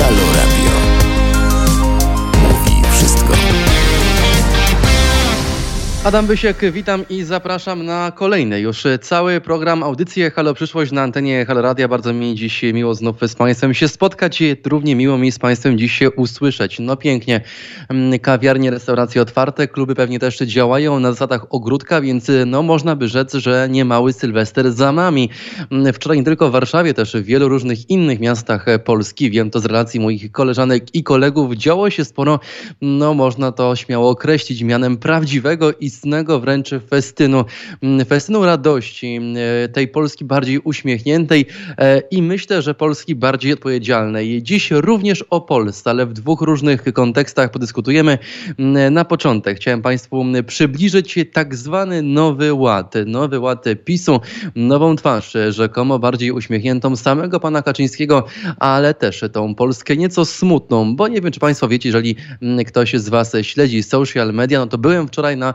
Halo Adam Bysiek, witam i zapraszam na kolejny już cały program Audycje Halo Przyszłość na antenie Halo Radia. Bardzo mi dziś miło znów z Państwem się spotkać. Równie miło mi z Państwem dziś się usłyszeć. No pięknie, mm, kawiarnie, restauracje otwarte, kluby pewnie też działają na zasadach ogródka, więc no można by rzec, że nie mały Sylwester za nami. Mm, Wczoraj nie tylko w Warszawie, też w wielu różnych innych miastach Polski, wiem to z relacji moich koleżanek i kolegów, działo się sporo, no można to śmiało określić mianem prawdziwego i istnego wręcz festynu, mm, festynu radości, mm, tej Polski bardziej uśmiechniętej e, i myślę, że Polski bardziej odpowiedzialnej. Dziś również o Polsce, ale w dwóch różnych kontekstach podyskutujemy. Mm, Na początek chciałem Państwu przybliżyć tak zwany nowy ład, nowy ład PiSu, nową twarz, rzekomo bardziej uśmiechniętą samego pana Kaczyńskiego, ale też tą Polskę nieco smutną, bo nie wiem, czy Państwo wiecie, jeżeli ktoś z Was śledzi social media, no to byłem wczoraj na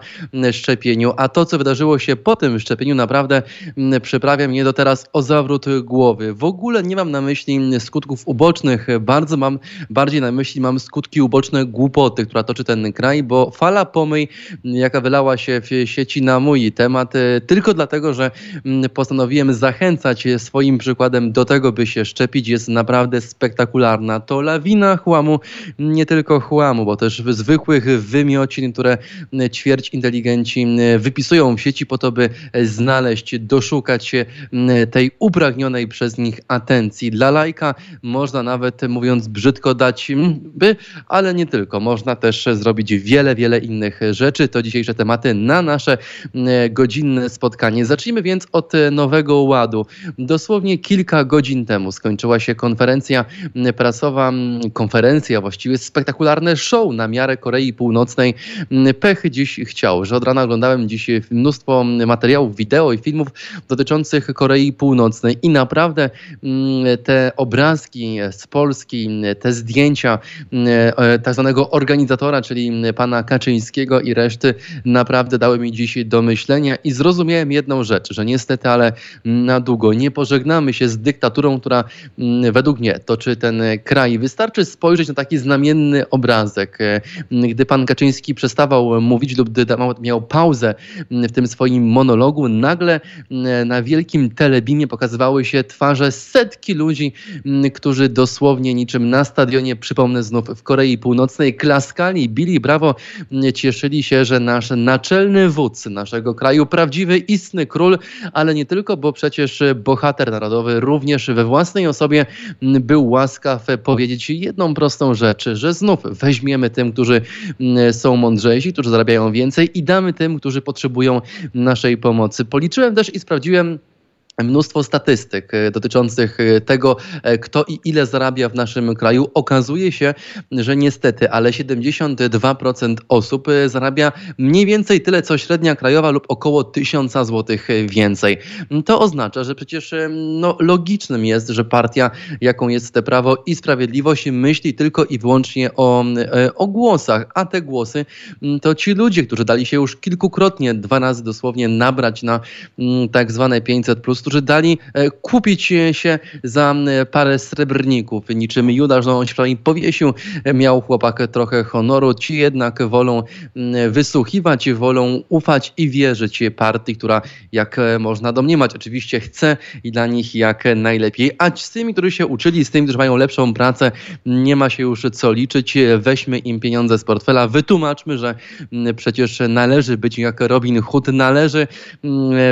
szczepieniu, a to, co wydarzyło się po tym szczepieniu, naprawdę mm, przyprawia mnie do teraz o zawrót głowy. W ogóle nie mam na myśli skutków ubocznych, bardzo mam, bardziej na myśli mam skutki uboczne głupoty, która toczy ten kraj, bo fala pomyj, jaka wylała się w sieci na mój temat, e, tylko dlatego, że mm, postanowiłem zachęcać swoim przykładem do tego, by się szczepić, jest naprawdę spektakularna. To lawina chłamu, nie tylko chłamu, bo też zwykłych wymiocin, które ćwierć inteligenci wypisują w sieci po to, by znaleźć, doszukać się tej upragnionej przez nich atencji. Dla lajka można nawet, mówiąc brzydko, dać by, ale nie tylko. Można też zrobić wiele, wiele innych rzeczy. To dzisiejsze tematy na nasze godzinne spotkanie. Zacznijmy więc od Nowego Ładu. Dosłownie kilka godzin temu skończyła się konferencja prasowa, konferencja, właściwie spektakularne show na miarę Korei Północnej. Pech dziś chciał, że od rana oglądałem dziś mnóstwo materiałów, wideo i filmów dotyczących Korei Północnej i naprawdę mm, te obrazki z Polski, te zdjęcia e, tak zwanego organizatora, czyli pana Kaczyńskiego i reszty naprawdę dały mi dziś do myślenia i zrozumiałem jedną rzecz, że niestety, ale na długo nie pożegnamy się z dyktaturą, która mm, według mnie toczy ten kraj. Wystarczy spojrzeć na taki znamienny obrazek. E, gdy pan Kaczyński przestawał mówić lub miał pauzę w tym swoim monologu, nagle na wielkim telebimie pokazywały się twarze setki ludzi, którzy dosłownie niczym na stadionie, przypomnę znów w Korei Północnej, klaskali, bili brawo, cieszyli się, że nasz naczelny wódz naszego kraju, prawdziwy, istny król, ale nie tylko, bo przecież bohater narodowy również we własnej osobie był łaskaw powiedzieć jedną prostą rzecz, że znów weźmiemy tym, którzy są mądrzejsi, którzy zarabiają więcej i damy tym, którzy potrzebują naszej pomocy. Policzyłem też i sprawdziłem, mnóstwo statystyk e, dotyczących e, tego, e, kto i ile zarabia w naszym kraju. Okazuje się, że niestety, ale 72% osób zarabia mniej więcej tyle, co średnia krajowa lub około 1000 zł więcej. To oznacza, że przecież no, logicznym jest, że partia, jaką jest te Prawo i Sprawiedliwość, myśli tylko i wyłącznie o, o głosach, a te głosy to ci ludzie, którzy dali się już kilkukrotnie, dwa razy dosłownie nabrać na tak zwane 500 plus którzy dali e, kupić się za parę srebrników. Niczym Judasz, no on się wczoraj powiesił, miał chłopak trochę honoru. Ci jednak wolą wysłuchiwać, wolą ufać i wierzyć partii, która jak e, można domniemać, oczywiście chce i dla nich jak najlepiej. A z tymi, którzy się uczyli, z tymi, którzy mają lepszą pracę, nie ma się już co liczyć. Weźmy im pieniądze z portfela, wytłumaczmy, że przecież należy być jak Robin Hood, należy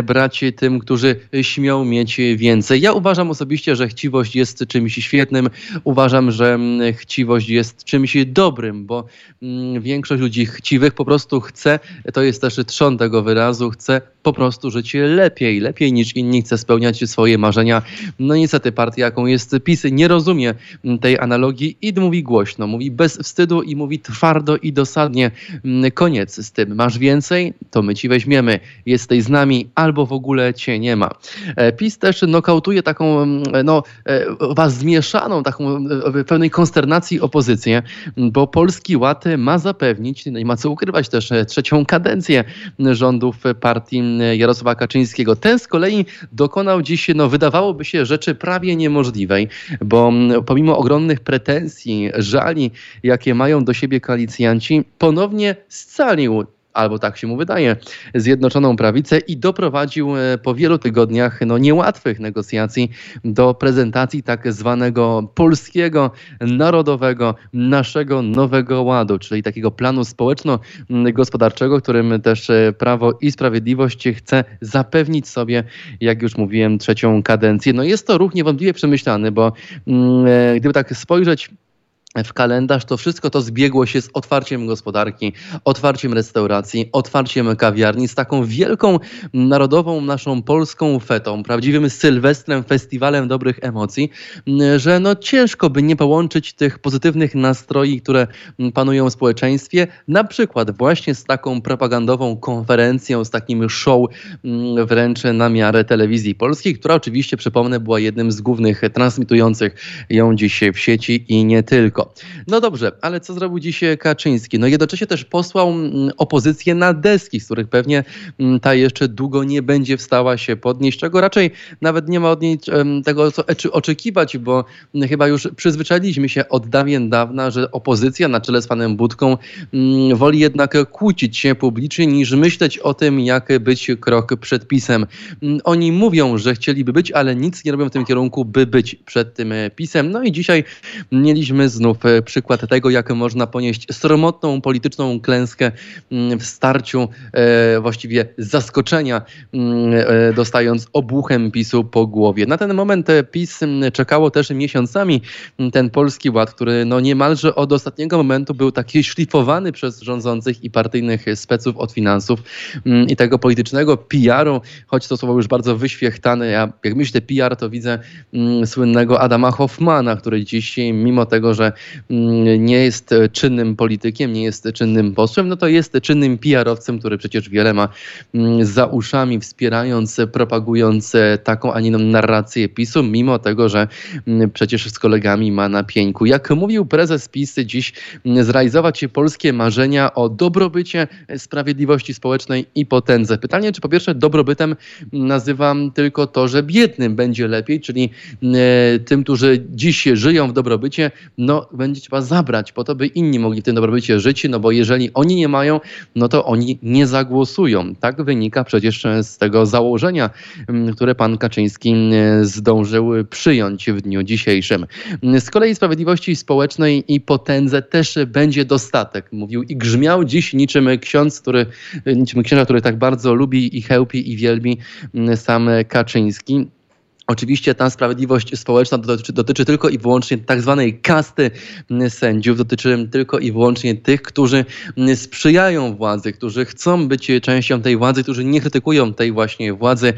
brać tym, którzy śmieją śmią mieć więcej. Ja uważam osobiście, że chciwość jest czymś świetnym. Uważam, że mm, chciwość jest czymś dobrym, bo mm, większość ludzi chciwych po prostu chce, to jest też trzon tego wyrazu, chce po prostu żyć lepiej, lepiej niż inni, chce spełniać swoje marzenia. No niestety partia, jaką jest PiS, nie rozumie tej analogii i mówi głośno, mówi bez wstydu i mówi twardo i dosadnie. Mm, koniec z tym. Masz więcej? To my ci weźmiemy. Jesteś z nami albo w ogóle cię nie ma. PiS też nokautuje taką no, was zmieszaną, taką w pełnej konsternacji opozycję, bo Polski Ład ma zapewnić, no i ma co ukrywać też trzecią kadencję rządów partii Jarosława Kaczyńskiego. Ten z kolei dokonał dziś, no wydawałoby się, rzeczy prawie niemożliwej, bo pomimo ogromnych pretensji, żali, jakie mają do siebie koalicjanci, ponownie scalił albo tak się mu wydaje, Zjednoczoną Prawicę i doprowadził e, po wielu tygodniach no, niełatwych negocjacji do prezentacji tak zwanego polskiego, narodowego, naszego nowego ładu, czyli takiego planu społeczno-gospodarczego, którym też e, Prawo i Sprawiedliwość chce zapewnić sobie, jak już mówiłem, trzecią kadencję. No jest to ruch niewątpliwie przemyślany, bo mm, e, gdyby tak spojrzeć w kalendarz, to wszystko to zbiegło się z otwarciem gospodarki, otwarciem restauracji, otwarciem kawiarni, z taką wielką narodową naszą polską fetą, prawdziwym sylwestrem, festiwalem dobrych emocji, że no ciężko by nie połączyć tych pozytywnych nastroi, które panują w społeczeństwie, na przykład właśnie z taką propagandową konferencją, z takim show mm, wręcz na miarę telewizji polskiej, która oczywiście, przypomnę, była jednym z głównych transmitujących ją dziś w sieci i nie tylko. No dobrze, ale co zrobił dziś Kaczyński? No jednocześnie też posłał mm, opozycję na deski, z których pewnie mm, ta jeszcze długo nie będzie wstała się podnieść, czego raczej nawet nie ma od niej tego co oczekiwać, bo mm, chyba już przyzwyczailiśmy się od dawien dawna, że opozycja na czele z panem Budką woli jednak kłócić się publicznie niż myśleć o tym, jak być krok przed pisem. Oni mówią, że chcieliby być, ale nic nie robią w tym kierunku, by być przed tym e, pisem. No i dzisiaj mieliśmy znów e, przykład tego, jak można ponieść sromotną polityczną klęskę mm, w starciu, e, właściwie zaskoczenia, mm, e, dostając obuchem PiSu po głowie. Na ten moment PiS mm, czekało też miesiącami ten polski ład, który no niemalże od ostatniego momentu był taki szlifowany przez rządzących i partyjnych speców od finansów i tego politycznego PR-u, choć to słowo już bardzo wyświechtane. Ja jak myślę PR, to widzę słynnego Adama Hoffmana, który dziś, mimo tego, że nie jest czynnym politykiem, nie jest czynnym posłem, no to jest czynnym PR-owcem, który przecież wiele ma mm, za uszami, wspierając, propagując taką, a nie narrację PiSu, mimo tego, że mm, przecież z kolegami ma na pieńku. Jak mówił prezes PiS dziś, zrealizować polskie marzenia o dobrobycie, sprawiedliwości społecznej i potędze. Pytanie, czy po pierwsze dobrobytem nazywam tylko to, że biednym będzie lepiej, czyli tym, którzy dziś żyją w dobrobycie, no będzie trzeba zabrać po to, by inni mogli w tym dobrobycie żyć, no bo jeżeli oni nie mają, no to oni nie zagłosują. Tak wynika przecież z tego założenia, mm, które pan Kaczyński mm, zdążył przyjąć w dniu dzisiejszym. Z kolei sprawiedliwości społecznej i potędze też będzie dostatek, mówił i grzmiał dziś niczym ksiądz, który, niczym księża, który tak bardzo lubi i chełpi i wielbi mm, sam Kaczyński. Oczywiście ta sprawiedliwość społeczna dotyczy, dotyczy, tylko i wyłącznie tak zwanej kasty sędziów, dotyczy tylko i wyłącznie tych, którzy sprzyjają władzy, którzy chcą być częścią tej władzy, którzy nie krytykują tej właśnie władzy.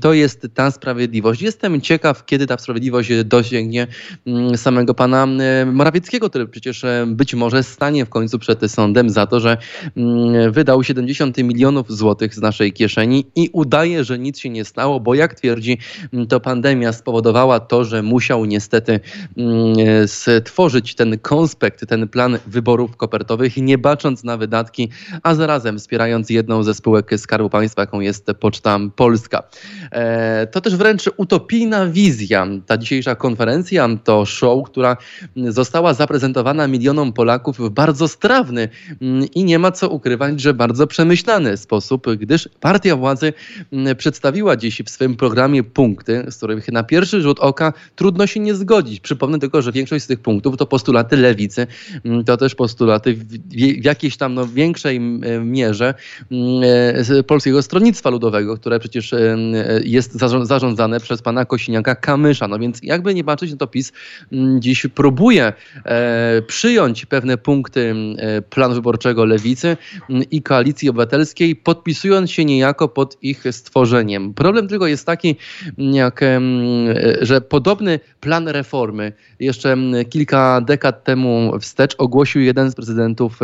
To jest ta sprawiedliwość. Jestem ciekaw, kiedy ta sprawiedliwość dosięgnie samego pana Morawieckiego, który przecież być może stanie w końcu przed sądem za to, że wydał 70 milionów złotych z naszej kieszeni i udaje, że nic się nie stało, bo jak twierdzi to pan pandemia spowodowała to, że musiał niestety mm, stworzyć ten konspekt, ten plan wyborów kopertowych, nie bacząc na wydatki, a zarazem wspierając jedną ze spółek Skarbu Państwa, jaką jest Poczta Polska. E, to też wręcz utopijna wizja. Ta dzisiejsza konferencja to show, która została zaprezentowana milionom Polaków w bardzo strawny mm, i nie ma co ukrywać, że bardzo przemyślany sposób, gdyż partia władzy mm, przedstawiła dziś w swym programie punkty, z których na pierwszy rzut oka trudno się nie zgodzić. Przypomnę tylko, że większość z tych punktów to postulaty lewicy, mm, to też postulaty w jakiejś tam no, większej e, mierze mm, Polskiego Stronnictwa Ludowego, które przecież e, jest zarządzane przez pana Kosiniaka Kamysza. No więc jakby nie patrzeć, no to PiS mm, dziś próbuje e, przyjąć pewne punkty planu wyborczego Lewicy i Koalicji Obywatelskiej, podpisując się niejako pod ich stworzeniem. Problem tylko jest taki, jak że podobny plan reformy jeszcze kilka dekad temu wstecz ogłosił jeden z prezydentów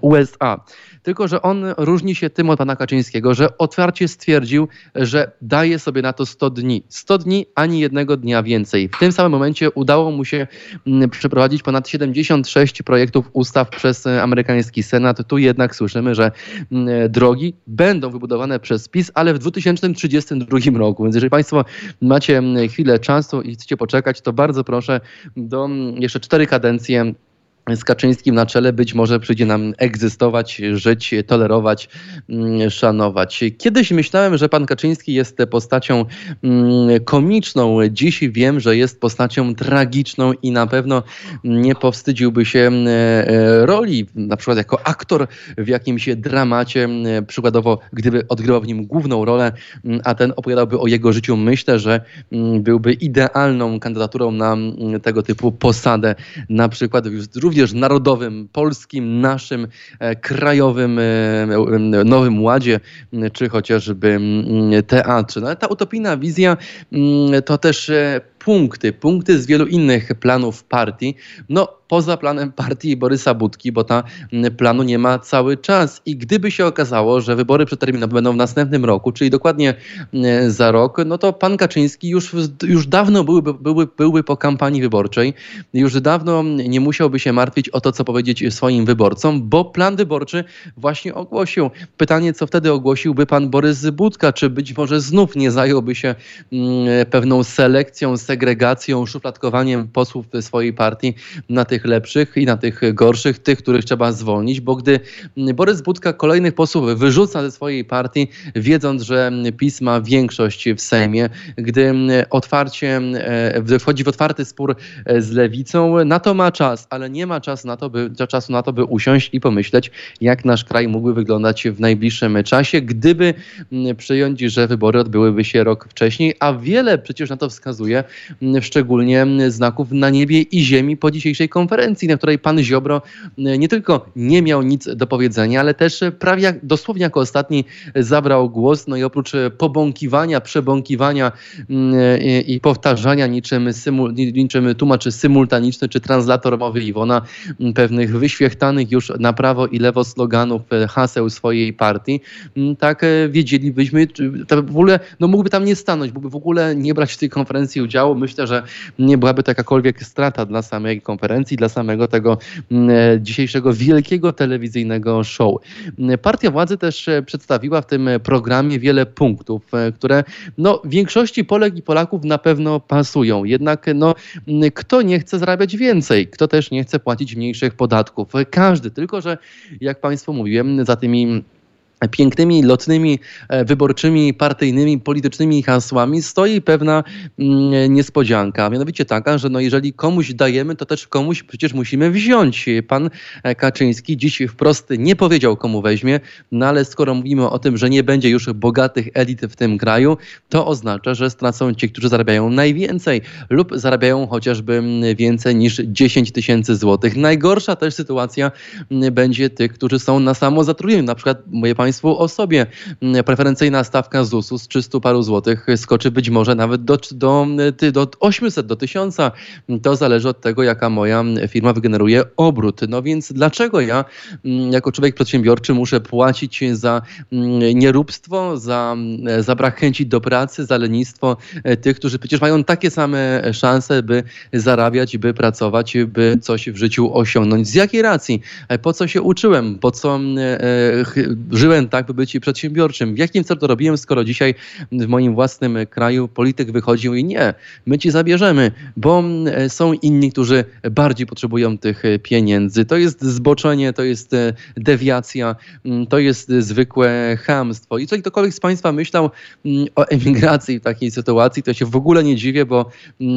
USA. Tylko, że on różni się tym od pana Kaczyńskiego, że otwarcie stwierdził, że daje sobie na to 100 dni. 100 dni, ani jednego dnia więcej. W tym samym momencie udało mu się mm, przeprowadzić ponad 76 projektów ustaw przez e, amerykański Senat. Tu jednak słyszymy, że mm, drogi będą wybudowane przez PiS, ale w 2032 roku. Więc jeżeli Państwo macie mm, chwilę czasu i chcecie poczekać, to bardzo proszę do jeszcze cztery kadencje z Kaczyńskim na czele być może przyjdzie nam egzystować, żyć, tolerować, mm, szanować. Kiedyś myślałem, że pan Kaczyński jest postacią mm, komiczną. Dziś wiem, że jest postacią tragiczną i na pewno nie powstydziłby się mm, e, roli, na przykład jako aktor w jakimś dramacie, przykładowo gdyby odgrywał w nim główną rolę, a ten opowiadałby o jego życiu. Myślę, że byłby idealną kandydaturą na tego typu posadę, na przykład również również narodowym, polskim, naszym e, krajowym e, e, Nowym Ładzie, czy chociażby teatrze. No, ale ta utopijna wizja to też punkty, punkty z wielu innych planów partii. No, poza planem partii Borysa Budki, bo ta mm, planu nie ma cały czas. I gdyby się okazało, że wybory przedterminowe będą w następnym roku, czyli dokładnie mm, za rok, no to pan Kaczyński już, już dawno byłby, byłby, byłby po kampanii wyborczej, już dawno nie musiałby się martwić o to, co powiedzieć swoim wyborcom, bo plan wyborczy właśnie ogłosił. Pytanie, co wtedy ogłosiłby pan Borys Budka, czy być może znów nie zająłby się mm, pewną selekcją, segregacją, szufladkowaniem posłów swojej partii na tych lepszych i na tych gorszych, tych, których trzeba zwolnić, bo gdy Borys Budka kolejnych posłów wyrzuca ze swojej partii, wiedząc, że PiS ma większość w Sejmie, gdy otwarcie e, wchodzi w otwarty spór e, z lewicą, na to ma czas, ale nie ma czas na to, by, czasu na to, by usiąść i pomyśleć, jak nasz kraj mógłby wyglądać w najbliższym czasie, gdyby przyjąć, że wybory odbyłyby się rok wcześniej, a wiele przecież na to wskazuje, szczególnie znaków na niebie i ziemi po dzisiejszej konferencji na której pan Ziobro e, nie tylko nie miał nic do powiedzenia, ale też prawie jak, dosłownie jako ostatni zabrał głos. No i oprócz pobąkiwania, przebąkiwania mm, e, i, powtarzania niczym, niczym tłumaczy symultaniczny czy translator mowy Iwona mm, pewnych wyświechtanych już na prawo i lewo sloganów, e, haseł swojej partii, mm, tak wiedzielibyśmy, w ogóle no mógłby tam nie stanąć, mógłby w ogóle nie brać w tej konferencji udziału. Myślę, że nie byłaby to jakakolwiek strata dla samej konferencji, dla samego tego mm, e, dzisiejszego wielkiego telewizyjnego show. Mm, partia władzy też e, przedstawiła w tym programie wiele punktów, e, które no, większości Polek i Polaków na pewno pasują. Jednak no, mm, kto nie chce zarabiać więcej, kto też nie chce płacić mniejszych podatków? Każdy, tylko że jak Państwu mówiłem, za tymi pięknymi, lotnymi, e, wyborczymi, partyjnymi, politycznymi hasłami stoi pewna mm, niespodzianka. Mianowicie taka, że no jeżeli komuś dajemy, to też komuś przecież musimy wziąć. Pan e, Kaczyński dziś wprost nie powiedział, komu weźmie, no ale skoro mówimy o tym, że nie będzie już bogatych elit w tym kraju, to oznacza, że stracą ci, którzy zarabiają najwięcej lub zarabiają chociażby mm, więcej niż 10 tysięcy złotych. Najgorsza też sytuacja mm, będzie tych, którzy są na samozatrudnieniu. Na przykład moje państwo Państwu o sobie. Mm, preferencyjna stawka ZUS-u z 300 paru złotych skoczy być może nawet do, do, do 800, do 1000. To zależy od tego, jaka moja firma wygeneruje obrót. No więc dlaczego ja mm, jako człowiek przedsiębiorczy muszę płacić za mm, nieróbstwo, za, za brak chęci do pracy, za lenistwo e, tych, którzy przecież mają takie same szanse, by zarabiać, by pracować, by coś w życiu osiągnąć. Z jakiej racji? E, po co się uczyłem? Po co e, żyłem tak, by być przedsiębiorczym. W jakim celu to robiłem, skoro dzisiaj w moim własnym kraju polityk wychodził i nie, my ci zabierzemy, bo e, są inni, którzy bardziej potrzebują tych pieniędzy. To jest zboczenie, to jest e, dewiacja, to jest zwykłe chamstwo. I jeżeli ktokolwiek z Państwa myślał o emigracji w takiej sytuacji, to się w ogóle nie dziwię, bo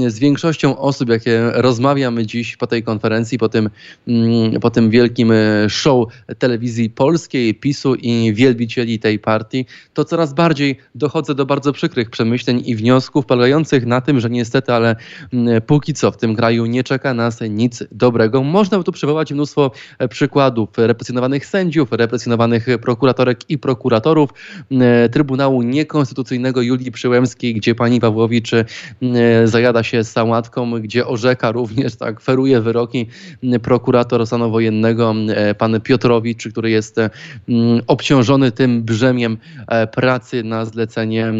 z większością osób, jakie rozmawiamy dziś po tej konferencji, po tym, po tym wielkim e, show telewizji polskiej, PiSu i wielbicieli tej partii, to coraz bardziej dochodzę do bardzo przykrych przemyśleń i wniosków polegających na tym, że niestety, ale póki co w tym kraju nie czeka nas nic dobrego. Można tu przywołać mnóstwo e, przykładów represjonowanych sędziów, represjonowanych prokuratorek i prokuratorów, Trybunału Niekonstytucyjnego Julii Przyłębskiej, gdzie pani Pawłowicz zajada się sałatką, gdzie orzeka również, tak, feruje wyroki prokurator stanu wojennego, e, pan Piotrowicz, który jest obciążony tym brzemiem e, pracy na zlecenie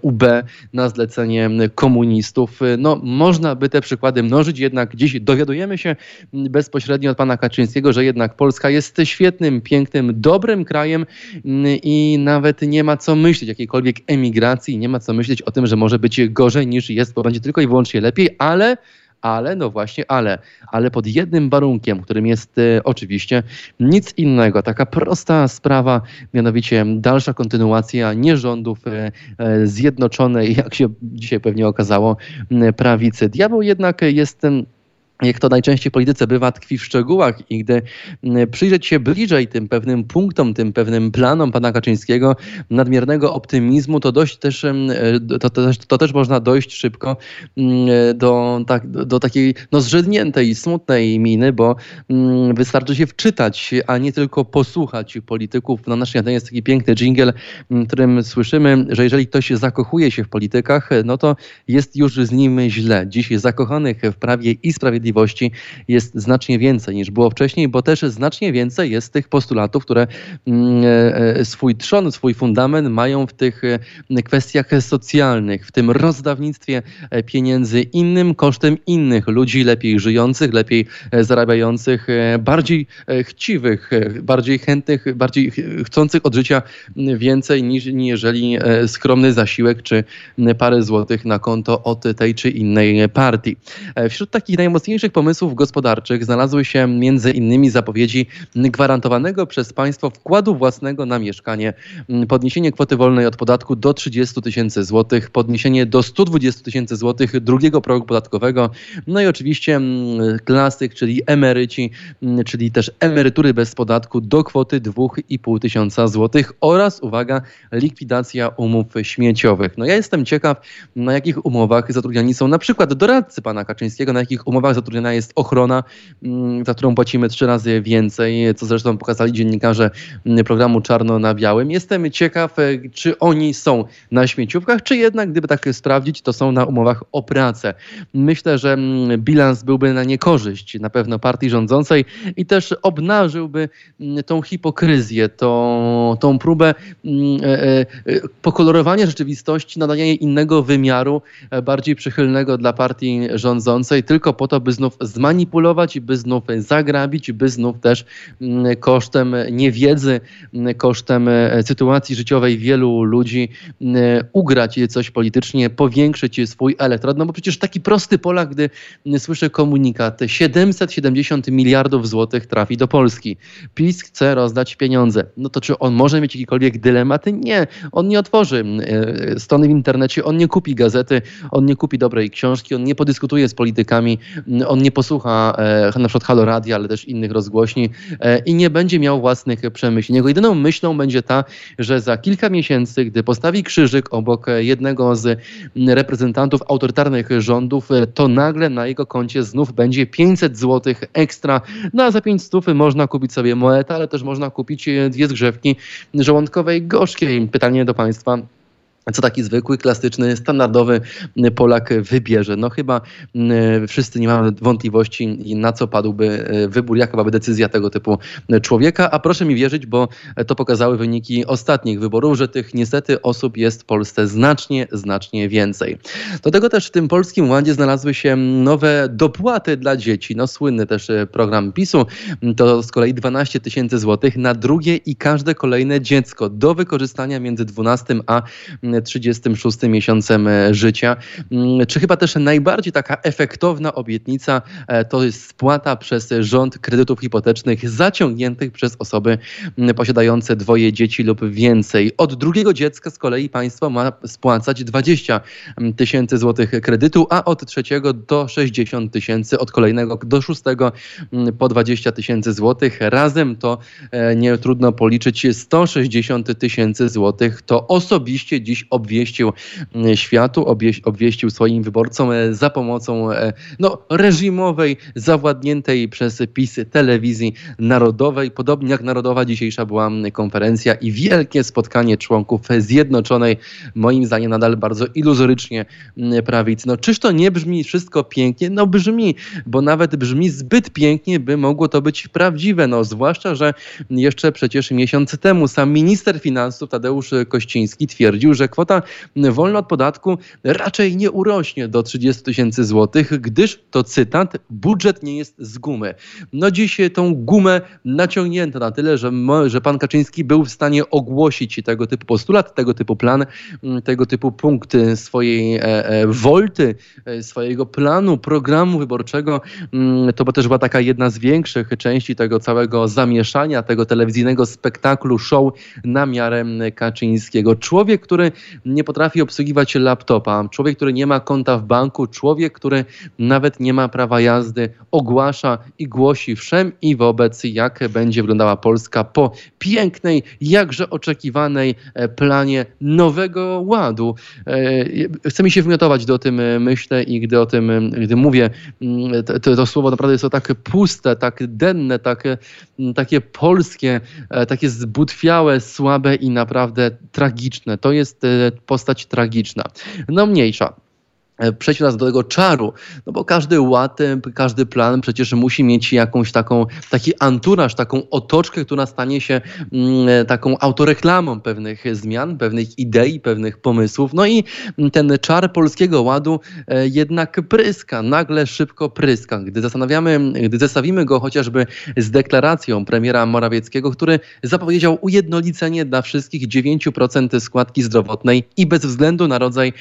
UB, na zlecenie komunistów. No, można by te przykłady mnożyć, jednak dziś dowiadujemy się bezpośrednio od pana Kaczyńskiego, że jednak Polska jest świetnym, pięknym, dobrym krajem i nawet nie ma co myśleć jakiejkolwiek emigracji, nie ma co myśleć o tym, że może być gorzej niż jest, bo będzie tylko i wyłącznie lepiej, ale ale, no właśnie, ale, ale pod jednym warunkiem, którym jest e, oczywiście nic innego, taka prosta sprawa, mianowicie dalsza kontynuacja nierządów e, e, zjednoczonej, jak się dzisiaj pewnie okazało, prawicy. Diabeł jednak jest jak to najczęściej w polityce bywa, tkwi w szczegółach i gdy przyjrzeć się bliżej tym pewnym punktom, tym pewnym planom pana Kaczyńskiego, nadmiernego optymizmu, to dość też, mm, to, to, to też można dojść szybko mm, do, tak, do takiej no, zrzedniętej, smutnej miny, bo wystarczy się wczytać, a nie tylko posłuchać polityków. Na naszej antenie jest taki piękny dżingiel, w którym słyszymy, że jeżeli ktoś zakochuje się w politykach, no to jest już z nim źle. Dziś zakochanych w prawie i sprawiedliwości Sprawiedliwości jest znacznie więcej niż było wcześniej, bo też znacznie więcej jest tych postulatów, które mm, e, e, swój trzon, swój fundament mają w tych e, kwestiach socjalnych, w tym rozdawnictwie pieniędzy innym kosztem innych ludzi, lepiej żyjących, lepiej zarabiających, bardziej chciwych, bardziej chętnych, bardziej chcących od życia więcej niż jeżeli skromny zasiłek czy parę złotych na konto od tej czy innej partii. Wśród takich najmocniejszych najważniejszych pomysłów gospodarczych znalazły się innymi zapowiedzi gwarantowanego przez państwo wkładu własnego na mieszkanie, podniesienie kwoty wolnej od podatku do 30 tysięcy złotych, podniesienie do 120 tysięcy złotych drugiego progu podatkowego, no i oczywiście klasyk, czyli emeryci, czyli też emerytury bez podatku do kwoty 2,5 tysiąca złotych oraz, uwaga, likwidacja umów śmieciowych. No ja jestem ciekaw, na jakich umowach zatrudniani są na przykład doradcy pana Kaczyńskiego, na jakich umowach zatrudniani zatrudniona jest ochrona, mm, za którą płacimy trzy razy więcej, co zresztą pokazali dziennikarze mm, programu Czarno na Białym. Jestem ciekaw, e, czy oni są na śmieciówkach, czy jednak, gdyby tak sprawdzić, to są na umowach o pracę. Myślę, że mm, bilans byłby na niekorzyść na pewno partii rządzącej i też obnażyłby tą hipokryzję, tą, tą próbę e, e, pokolorowania rzeczywistości, nadania jej innego wymiaru, bardziej przychylnego dla partii rządzącej, tylko po to, by znów zmanipulować, by znów zagrabić, by znów też mm, kosztem niewiedzy, mm, kosztem e, sytuacji życiowej wielu ludzi mm, ugrać coś politycznie, powiększyć swój elektorat. No bo przecież taki prosty Polak, gdy słyszy komunikat, 770 miliardów złotych trafi do Polski. PiS chce rozdać pieniądze. No to czy on może mieć jakikolwiek dylemat? Nie. On nie otworzy e, strony w internecie, on nie kupi gazety, on nie kupi dobrej książki, on nie podyskutuje z politykami, on nie posłucha e, na przykład Halo Radia, ale też innych rozgłośni e, i nie będzie miał własnych przemyśleń. Jego jedyną myślą będzie ta, że za kilka miesięcy, gdy postawi krzyżyk obok jednego z reprezentantów autorytarnych rządów, e, to nagle na jego koncie znów będzie 500 zł ekstra. No a za 500 można kupić sobie moetę, ale też można kupić dwie zgrzewki żołądkowej gorzkiej. Pytanie do Państwa co taki zwykły, klasyczny, standardowy Polak wybierze. No chyba mm, wszyscy nie mamy wątpliwości, na co padłby e, wybór, jaka byłaby decyzja tego typu człowieka, a proszę mi wierzyć, bo to pokazały wyniki ostatnich wyborów, że tych niestety osób jest w Polsce znacznie, znacznie więcej. Do tego też w tym Polskim Ładzie znalazły się nowe dopłaty dla dzieci. No słynny też program PiSu, to z kolei 12 tysięcy złotych na drugie i każde kolejne dziecko do wykorzystania między 12 a 36 miesiącem życia. Czy chyba też najbardziej taka efektowna obietnica to jest spłata przez rząd kredytów hipotecznych zaciągniętych przez osoby posiadające dwoje dzieci lub więcej. Od drugiego dziecka z kolei państwo ma spłacać 20 tysięcy złotych kredytu, a od trzeciego do 60 tysięcy, od kolejnego do szóstego po 20 tysięcy złotych. Razem to e, nie trudno policzyć 160 tysięcy złotych. To osobiście dziś obwieścił światu, obwieścił swoim wyborcom e, za pomocą e, no, reżimowej, zawładniętej przez PiS telewizji narodowej. Podobnie jak narodowa dzisiejsza była konferencja i wielkie spotkanie członków Zjednoczonej, moim zdaniem nadal bardzo iluzorycznie prawicy. No czyż to nie brzmi wszystko pięknie? No brzmi, bo nawet brzmi zbyt pięknie, by mogło to być prawdziwe. No zwłaszcza, że jeszcze przecież miesiąc temu sam minister finansów Tadeusz Kościński twierdził, że kwota wolna od podatku raczej nie urośnie do 30 tysięcy złotych, gdyż to cytat, budżet nie jest z gumy. No dziś tą gumę naciągnięto na tyle, że, że pan Kaczyński był w stanie ogłosić tego typu postulat, tego typu plan, tego typu punkt swojej e, e, wolty, e, swojego planu, programu wyborczego. Mm, to bo też była taka jedna z większych części tego całego zamieszania, tego telewizyjnego spektaklu, show na miarę Kaczyńskiego. Człowiek, który nie potrafi obsługiwać laptopa, człowiek, który nie ma konta w banku, człowiek, który nawet nie ma prawa jazdy, ogłasza i głosi wszem i wobec, jak będzie wyglądała Polska po pięknej, jakże oczekiwanej e, planie nowego ładu. E, chcę mi się wymiotować do tym e, myślę i gdy o tym, gdy mówię, mm, to, to słowo naprawdę jest to tak puste, tak denne, takie, takie polskie, takie zbutwiałe, słabe i naprawdę tragiczne. To jest postać tragiczna. No mniejsza. E, przejść nas do tego czaru, no bo każdy ład, e, każdy plan przecież musi mieć jakąś taką, taki anturaż, taką otoczkę, która stanie się mm, e, taką autoreklamą pewnych zmian, pewnych idei, pewnych pomysłów. No i ten czar polskiego ładu jednak pryska, nagle szybko pryska. Gdy zastanawiamy, gdy zestawimy go chociażby z deklaracją premiera Morawieckiego, który zapowiedział ujednolicenie dla wszystkich 9% składki zdrowotnej i bez względu na rodzaj,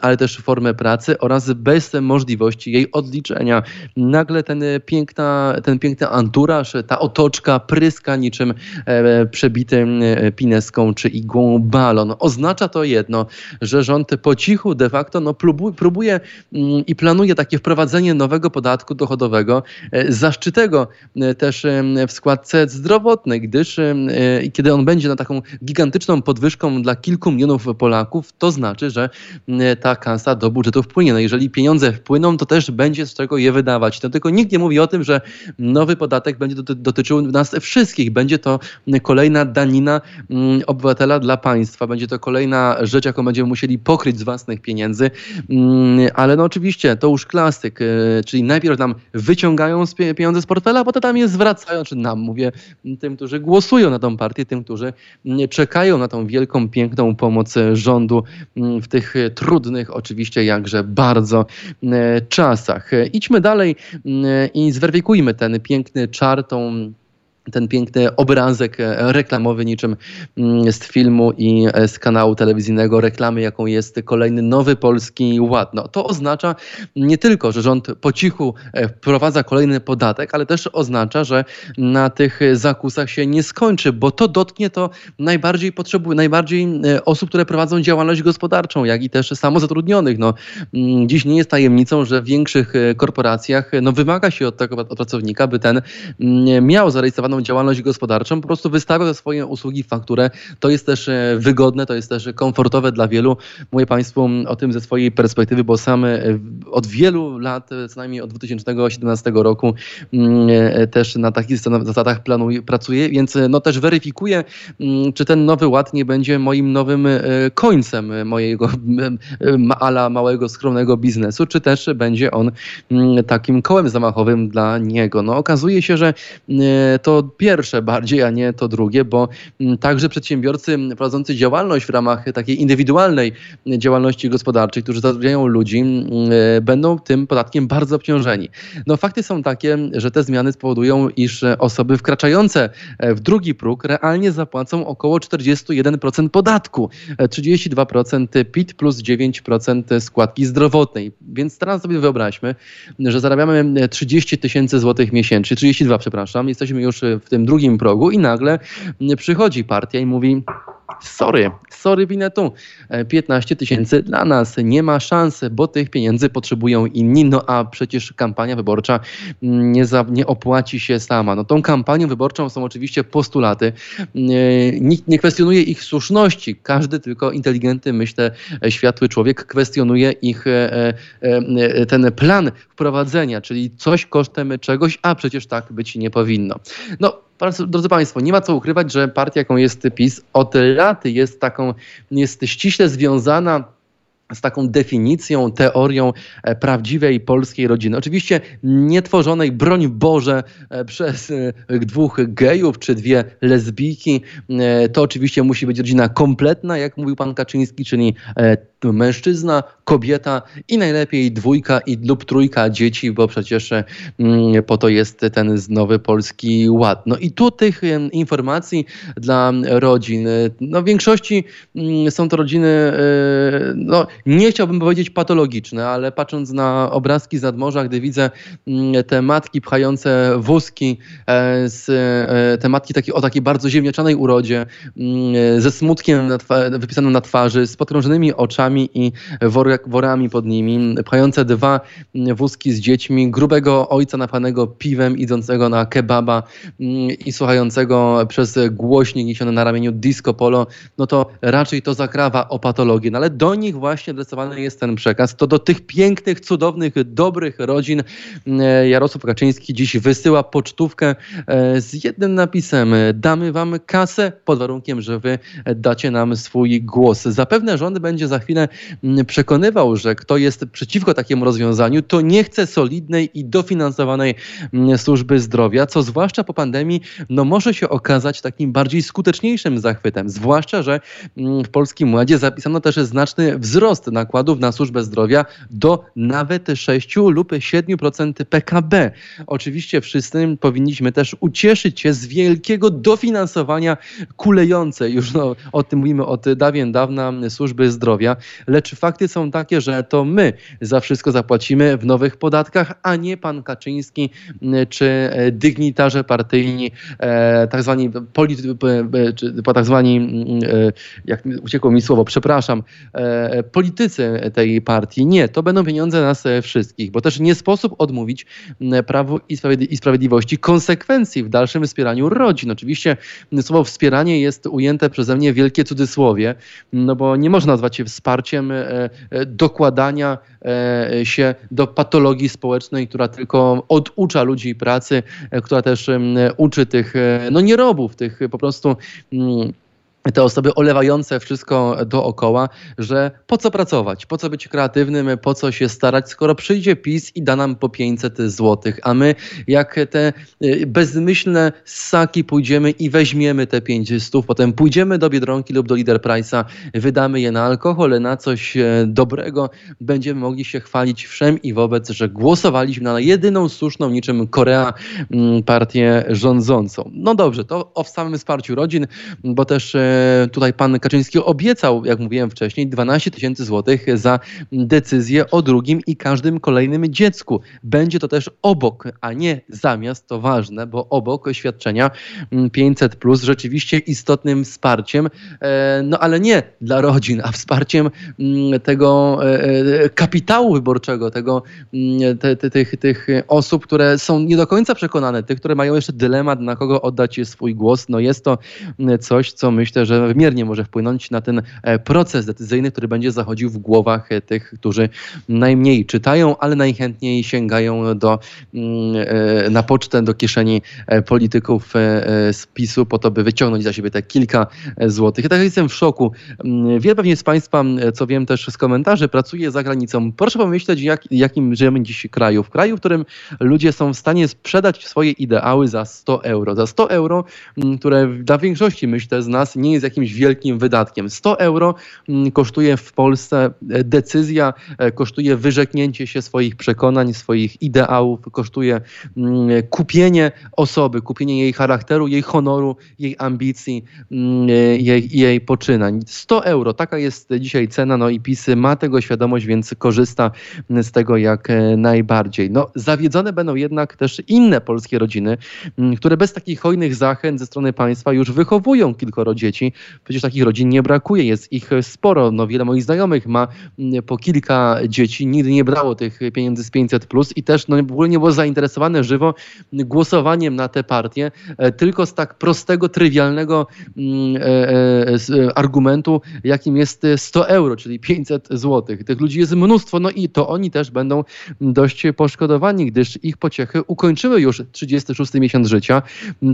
ale też formę pracy, pracy oraz bez możliwości jej odliczenia. Nagle ten, piękna, ten piękny anturaż, ta otoczka pryska niczym e, przebity e, pineską czy igłą balon. Oznacza to jedno, że rząd po cichu de facto no, próbuje, mm, i planuje takie wprowadzenie nowego podatku dochodowego, e, zaszczytego też w składce zdrowotnej, gdyż kiedy on będzie na taką gigantyczną podwyżką dla kilku milionów Polaków, to znaczy, że ta kasa do budżetów wpłynie. No jeżeli pieniądze wpłyną, to też będzie z czego je wydawać. No tylko nikt nie mówi o tym, że nowy podatek będzie dotyczył nas wszystkich. Będzie to kolejna danina mm, obywatela dla państwa. Będzie to kolejna rzecz, jaką będziemy musieli pokryć z własnych pieniędzy. Mm, ale no oczywiście, to już klasyk. Y, czyli najpierw nam wyciągają pieniądze z portfela, a potem nam je zwracają. Czy nam, mówię, tym, którzy głosują na tą partię, tym, którzy mm, czekają na tą wielką, piękną pomoc rządu w tych trudnych, oczywiście jakże bardzo e, czasach. Idźmy dalej e, i zweryfikujmy ten piękny czar, tą ten piękny obrazek e, reklamowy niczym mm, z filmu i e, z kanału telewizyjnego reklamy, jaką jest kolejny nowy polski ład. No, to oznacza nie tylko, że rząd po cichu e, wprowadza kolejny podatek, ale też oznacza, że na tych zakusach się nie skończy, bo to dotknie to najbardziej potrzebuje, najbardziej osób, które prowadzą działalność gospodarczą, jak i też samozatrudnionych. No, mm, dziś nie jest tajemnicą, że w większych korporacjach no, wymaga się od tego od pracownika, by ten mm, miał zarejestrowany działalność gospodarczą, po prostu wystawia swoje usługi fakturę. To jest też e, wygodne, to jest też komfortowe dla wielu. Mówię Państwu o tym ze swojej perspektywy, bo sam e, od wielu lat, e, co najmniej od 2017 roku mm, też na takich zasadach planuję, pracuję, więc no też weryfikuję, mm, czy ten nowy ład nie będzie moim nowym końcem mojego ala małego, skromnego biznesu, czy też będzie on mm, takim kołem zamachowym dla niego. No okazuje się, że to pierwsze bardziej, a nie to drugie, bo także przedsiębiorcy prowadzący działalność w ramach takiej indywidualnej działalności gospodarczej, którzy zatrudniają ludzi, będą tym podatkiem bardzo obciążeni. No fakty są takie, że te zmiany spowodują, iż osoby wkraczające w drugi próg realnie zapłacą około 41% podatku, 32% PIT plus 9% składki zdrowotnej. Więc teraz sobie wyobraźmy, że zarabiamy 30 tysięcy złotych miesięcznie, 32 przepraszam, jesteśmy już w tym drugim progu i nagle przychodzi partia i mówi sorry, sorry Winetu, 15 tysięcy dla nas, nie ma szans, bo tych pieniędzy potrzebują inni, no a przecież kampania wyborcza nie, za, nie opłaci się sama. No tą kampanią wyborczą są oczywiście postulaty, nikt nie kwestionuje ich słuszności, każdy tylko inteligentny, myślę, światły człowiek kwestionuje ich e, e, ten plan wprowadzenia, czyli coś kosztem czegoś, a przecież tak być nie powinno. No, drodzy Państwo, nie ma co ukrywać, że partia, jaką jest PiS, od lat jest taką, jest ściśle związana z taką definicją, teorią e, prawdziwej polskiej rodziny. Oczywiście nie tworzonej, broń Boże, e, przez e, dwóch gejów czy dwie lesbijki. To oczywiście musi być rodzina kompletna, jak mówił pan Kaczyński, czyli mężczyzna, kobieta i najlepiej dwójka i, lub trójka dzieci, bo przecież mm, po to jest ten nowy polski ład. No i tu tych informacji dla rodzin, no w większości mm, są to rodziny, no nie chciałbym powiedzieć patologiczne, ale patrząc na obrazki z nadmorza, gdy widzę mm, te matki pchające wózki, e, z, e, te matki takie, o takiej bardzo ziemniaczanej urodzie, ze smutkiem na wypisanym na twarzy, z podkrążonymi oczami, i worami pod nimi, pchające dwa wózki z dziećmi, grubego ojca napanego piwem, idącego na kebaba mm, i słuchającego przez głośnik niesiony na ramieniu disco polo, no to raczej to zakrawa o patologię. No ale do nich właśnie adresowany jest ten przekaz. To do tych pięknych, cudownych, dobrych rodzin mm, Jarosław Kaczyński dziś wysyła pocztówkę e, z jednym napisem. Damy wam kasę pod warunkiem, że wy dacie nam swój głos. Zapewne rząd będzie za chwilę Mm, przekonywał, że kto jest przeciwko takiemu rozwiązaniu, to nie chce solidnej i dofinansowanej mm, służby zdrowia, co zwłaszcza po pandemii no, może się okazać takim bardziej skuteczniejszym zachwytem. Zwłaszcza, że mm, w Polskim Ładzie zapisano też znaczny wzrost nakładów na służbę zdrowia do nawet 6 lub 7% PKB. Oczywiście wszyscy powinniśmy też ucieszyć się z wielkiego dofinansowania kulejącej, już no, o tym mówimy od dawien dawna, służby zdrowia lecz fakty są takie, że to my za wszystko zapłacimy w nowych podatkach, a nie pan Kaczyński czy e, dygnitarze partyjni, e, tak zwani politycy, czy tak zwani, e, jak uciekło mi słowo, przepraszam, politycy tej partii. Nie, to będą pieniądze nas wszystkich, bo też nie sposób odmówić Prawu i Sprawiedliwości konsekwencji w dalszym wspieraniu rodzin. Oczywiście słowo wspieranie jest ujęte przeze mnie wielkie cudzysłowie, no bo nie można nazwać się wsparciem E, e, dokładania e, się do patologii społecznej, która tylko oducza ludzi pracy, która też uczy tych no nierobów, tych po prostu mm, te osoby olewające wszystko dookoła, że po co pracować, po co być kreatywnym, po co się starać, skoro przyjdzie PiS i da nam po 500 złotych, a my jak te y, bezmyślne ssaki pójdziemy i weźmiemy te 500, potem pójdziemy do Biedronki lub do Lider Price'a, wydamy je na alkohol, na coś e, dobrego, będziemy mogli się chwalić wszem i wobec, że głosowaliśmy na jedyną słuszną, niczym Korea, mm, partię rządzącą. No dobrze, to o samym wsparciu rodzin, bo też e, tutaj pan Kaczyński obiecał, jak mówiłem wcześniej, 12 tysięcy złotych za decyzję o drugim i każdym kolejnym dziecku. Będzie to też obok, a nie zamiast, to ważne, bo obok świadczenia 500 plus rzeczywiście istotnym wsparciem, e, no ale nie dla rodzin, a wsparciem mm, tego e, e, kapitału wyborczego, tego, mm, te, te, tych, tych osób, które są nie do końca przekonane, tych, które mają jeszcze dylemat, na kogo oddać swój głos. No jest to coś, co myślę, że wymiernie może wpłynąć na ten proces decyzyjny, który będzie zachodził w głowach tych, którzy najmniej czytają, ale najchętniej sięgają do, mm, na pocztę, do kieszeni polityków z PiSu po to, by wyciągnąć za siebie te kilka złotych. Ja tak jestem w szoku. Mm, wiele pewnie z Państwa, co wiem też z komentarzy, pracuje za granicą. Proszę pomyśleć, jak, jakim żyjemy dziś kraju. W kraju, w którym ludzie są w stanie sprzedać swoje ideały za 100 euro. Za 100 euro, mm, które dla większości, myślę, z nas nie jest jakimś wielkim wydatkiem. 100 euro mm, kosztuje w Polsce e, decyzja, e, kosztuje wyrzeknięcie się swoich przekonań, swoich ideałów, kosztuje kupienie osoby, kupienie jej charakteru, jej honoru, jej ambicji, jej, jej poczynań. 100 euro, taka jest dzisiaj cena, no i PiS ma tego świadomość, więc korzysta z tego jak e, najbardziej. No, zawiedzone będą jednak też inne polskie rodziny, które bez takich hojnych zachęt ze strony państwa już wychowują kilkoro dzieci. Przecież takich rodzin nie brakuje, jest ich sporo. No, wiele moich znajomych ma po kilka dzieci, nigdy nie brało tych pieniędzy z 500 plus i też no, w ogóle nie było zainteresowane żywo głosowaniem na te partie, e, tylko z tak prostego, trywialnego e, argumentu, jakim jest 100 euro, czyli 500 zł. Tych ludzi jest mnóstwo, no i to oni też będą dość poszkodowani, gdyż ich pociechy ukończyły już 36 miesiąc życia,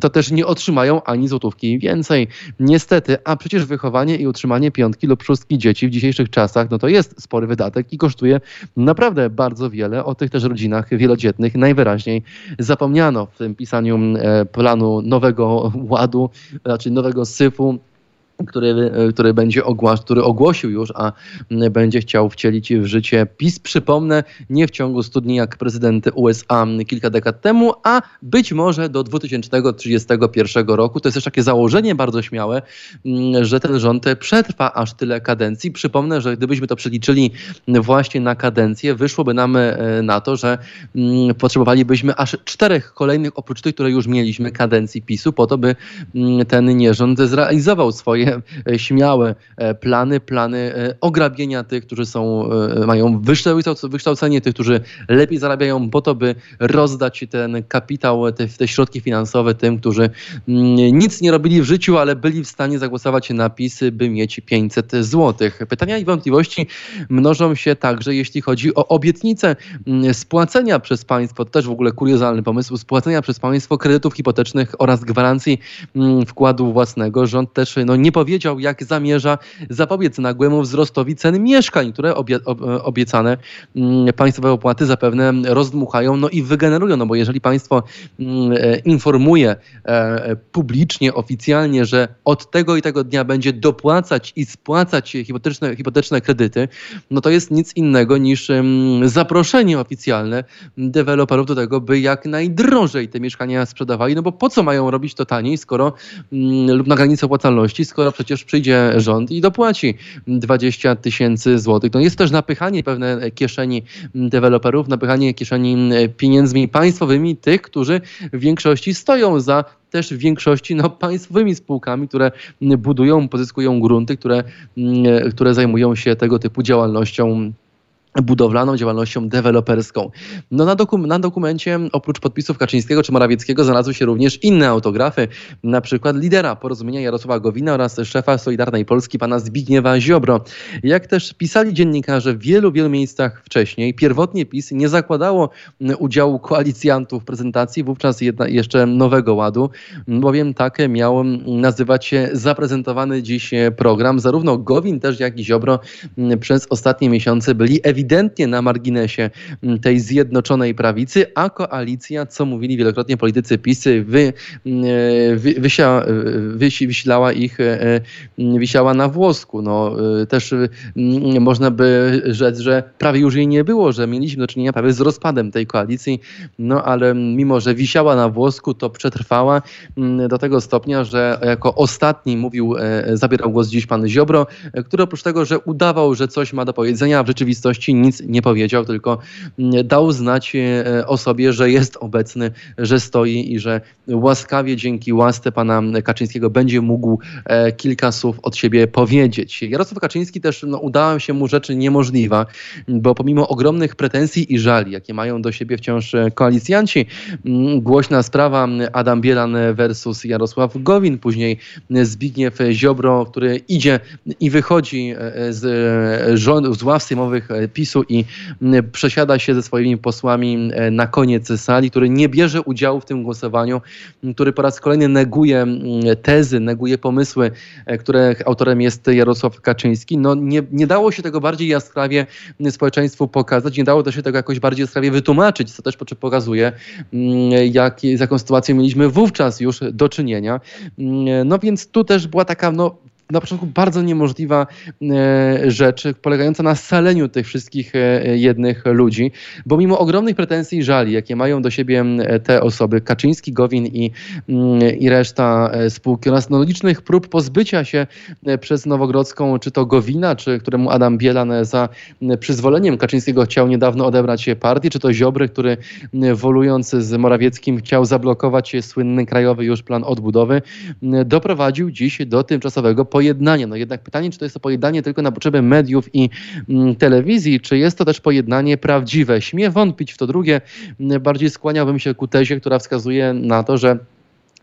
to też nie otrzymają ani złotówki więcej. Niestety, a przecież wychowanie i utrzymanie piątki lub szóstki dzieci w dzisiejszych czasach, no to jest spory wydatek i kosztuje naprawdę bardzo wiele. O tych też rodzinach wielodzietnych najwyraźniej zapomniano w tym pisaniu e, planu nowego ładu, znaczy nowego syfu który, który będzie ogłas, który ogłosił już, a będzie chciał wcielić w życie PiS. Przypomnę, nie w ciągu studni jak prezydent USA kilka dekad temu, a być może do 2031 roku. To jest też takie założenie bardzo śmiałe, że ten rząd przetrwa aż tyle kadencji. Przypomnę, że gdybyśmy to przeliczyli właśnie na kadencję, wyszłoby nam e, na to, że potrzebowalibyśmy aż czterech kolejnych, oprócz tych, które już mieliśmy, kadencji PiSu, po to, by ten nierząd zrealizował swoje E, śmiałe e, plany, plany e, ograbienia tych, którzy są, mają wykształcenie, tych, którzy lepiej zarabiają po to, by rozdać ten kapitał, te, te środki finansowe tym, którzy mm, nic nie robili w życiu, ale byli w stanie zagłosować na PiSy, by mieć 500 zł. Pytania i wątpliwości mnożą się także, jeśli chodzi o obietnicę mm, spłacenia przez państwo, to też w ogóle kuriozalny pomysł, spłacenia przez państwo kredytów hipotecznych oraz gwarancji mm, wkładu własnego. Rząd też no, nie powiedział, jak zamierza zapobiec nagłemu wzrostowi cen mieszkań, które obie, obiecane mm, państwowe opłaty zapewne rozdmuchają no i wygenerują. No bo jeżeli państwo mm, e, informuje e, publicznie, oficjalnie, że od tego i tego dnia będzie dopłacać i spłacać hipoteczne, hipoteczne kredyty, no to jest nic innego niż mm, zaproszenie oficjalne deweloperów do tego, by jak najdrożej te mieszkania sprzedawali, no bo po co mają robić to taniej, skoro lub na granicy opłacalności, skoro skoro przecież przyjdzie rząd i dopłaci 20 tysięcy złotych. No jest też napychanie pewne kieszeni deweloperów, napychanie kieszeni pieniędzmi państwowymi tych, którzy w większości stoją za też w większości no, państwowymi spółkami, które budują, pozyskują grunty, które, które zajmują się tego typu działalnością budowlaną działalnością deweloperską. No na, dokum na, dokumencie oprócz podpisów Kaczyńskiego czy Morawieckiego znalazły się również inne autografy, na przykład lidera porozumienia Jarosława Gowina oraz szefa Solidarnej Polski pana Zbigniewa Ziobro. Jak też pisali dziennikarze w wielu, wielu miejscach wcześniej, pierwotnie PiS nie zakładało udziału koalicjantów w prezentacji wówczas jedna, jeszcze Nowego Ładu, bowiem tak miał nazywać się zaprezentowany dziś program. Zarówno Gowin też jak i Ziobro przez ostatnie miesiące byli ewidentnie ewidentnie na marginesie mm, tej zjednoczonej prawicy, a koalicja, co mówili wielokrotnie politycy PiSy, wy, mm, e, wy, wysia, wysi, wysilała ich, e, e, wisiała na włosku. No, też można by rzec, że prawie już jej nie było, że mieliśmy do czynienia prawie z rozpadem tej koalicji, no ale mimo, że wisiała na włosku, to przetrwała mm, do tego stopnia, że jako ostatni mówił, zabierał głos dziś pan Ziobro, który oprócz tego, że udawał, że coś ma do powiedzenia, w rzeczywistości nic nie powiedział, tylko mm, dał znać e, o sobie, że jest obecny, że stoi i że łaskawie dzięki łasce pana Kaczyńskiego będzie mógł e, kilka słów od siebie powiedzieć. Jarosław Kaczyński też no, udała się mu rzeczy niemożliwa, bo pomimo ogromnych pretensji i żali, jakie mają do siebie wciąż koalicjanci, mm, głośna sprawa Adam Bielan versus Jarosław Gowin, później Zbigniew Ziobro, który idzie i wychodzi e, z, rząd, z ław sejmowych PiSu i przesiada się ze swoimi posłami e, na koniec sali, który nie bierze udziału w tym głosowaniu, który po raz kolejny neguje tezy, neguje pomysły, e, których autorem jest Jarosław Kaczyński. No nie, nie dało się tego bardziej jaskrawie społeczeństwu pokazać, nie dało też się tego jakoś bardziej jaskrawie wytłumaczyć, co też pokazuje, jak, z jaką sytuacją mieliśmy wówczas już do czynienia. No więc tu też była taka no, na początku bardzo niemożliwa e, rzecz, polegająca na scaleniu tych wszystkich e, jednych ludzi, bo mimo ogromnych pretensji i żali, jakie mają do siebie te osoby, Kaczyński, Gowin i, i reszta e, spółki oraz no, licznych prób pozbycia się przez Nowogrodzką, czy to Gowina, czy któremu Adam Bielan za przyzwoleniem Kaczyńskiego chciał niedawno odebrać partię, czy to Ziobry, który wolując z Morawieckim chciał zablokować słynny krajowy już plan odbudowy, doprowadził dziś do tymczasowego pojednanie. No jednak pytanie, czy to jest to pojednanie tylko na potrzeby mediów i mm, telewizji, czy jest to też pojednanie prawdziwe? Śmie wątpić w to drugie. Bardziej skłaniałbym się ku tezie, która wskazuje na to, że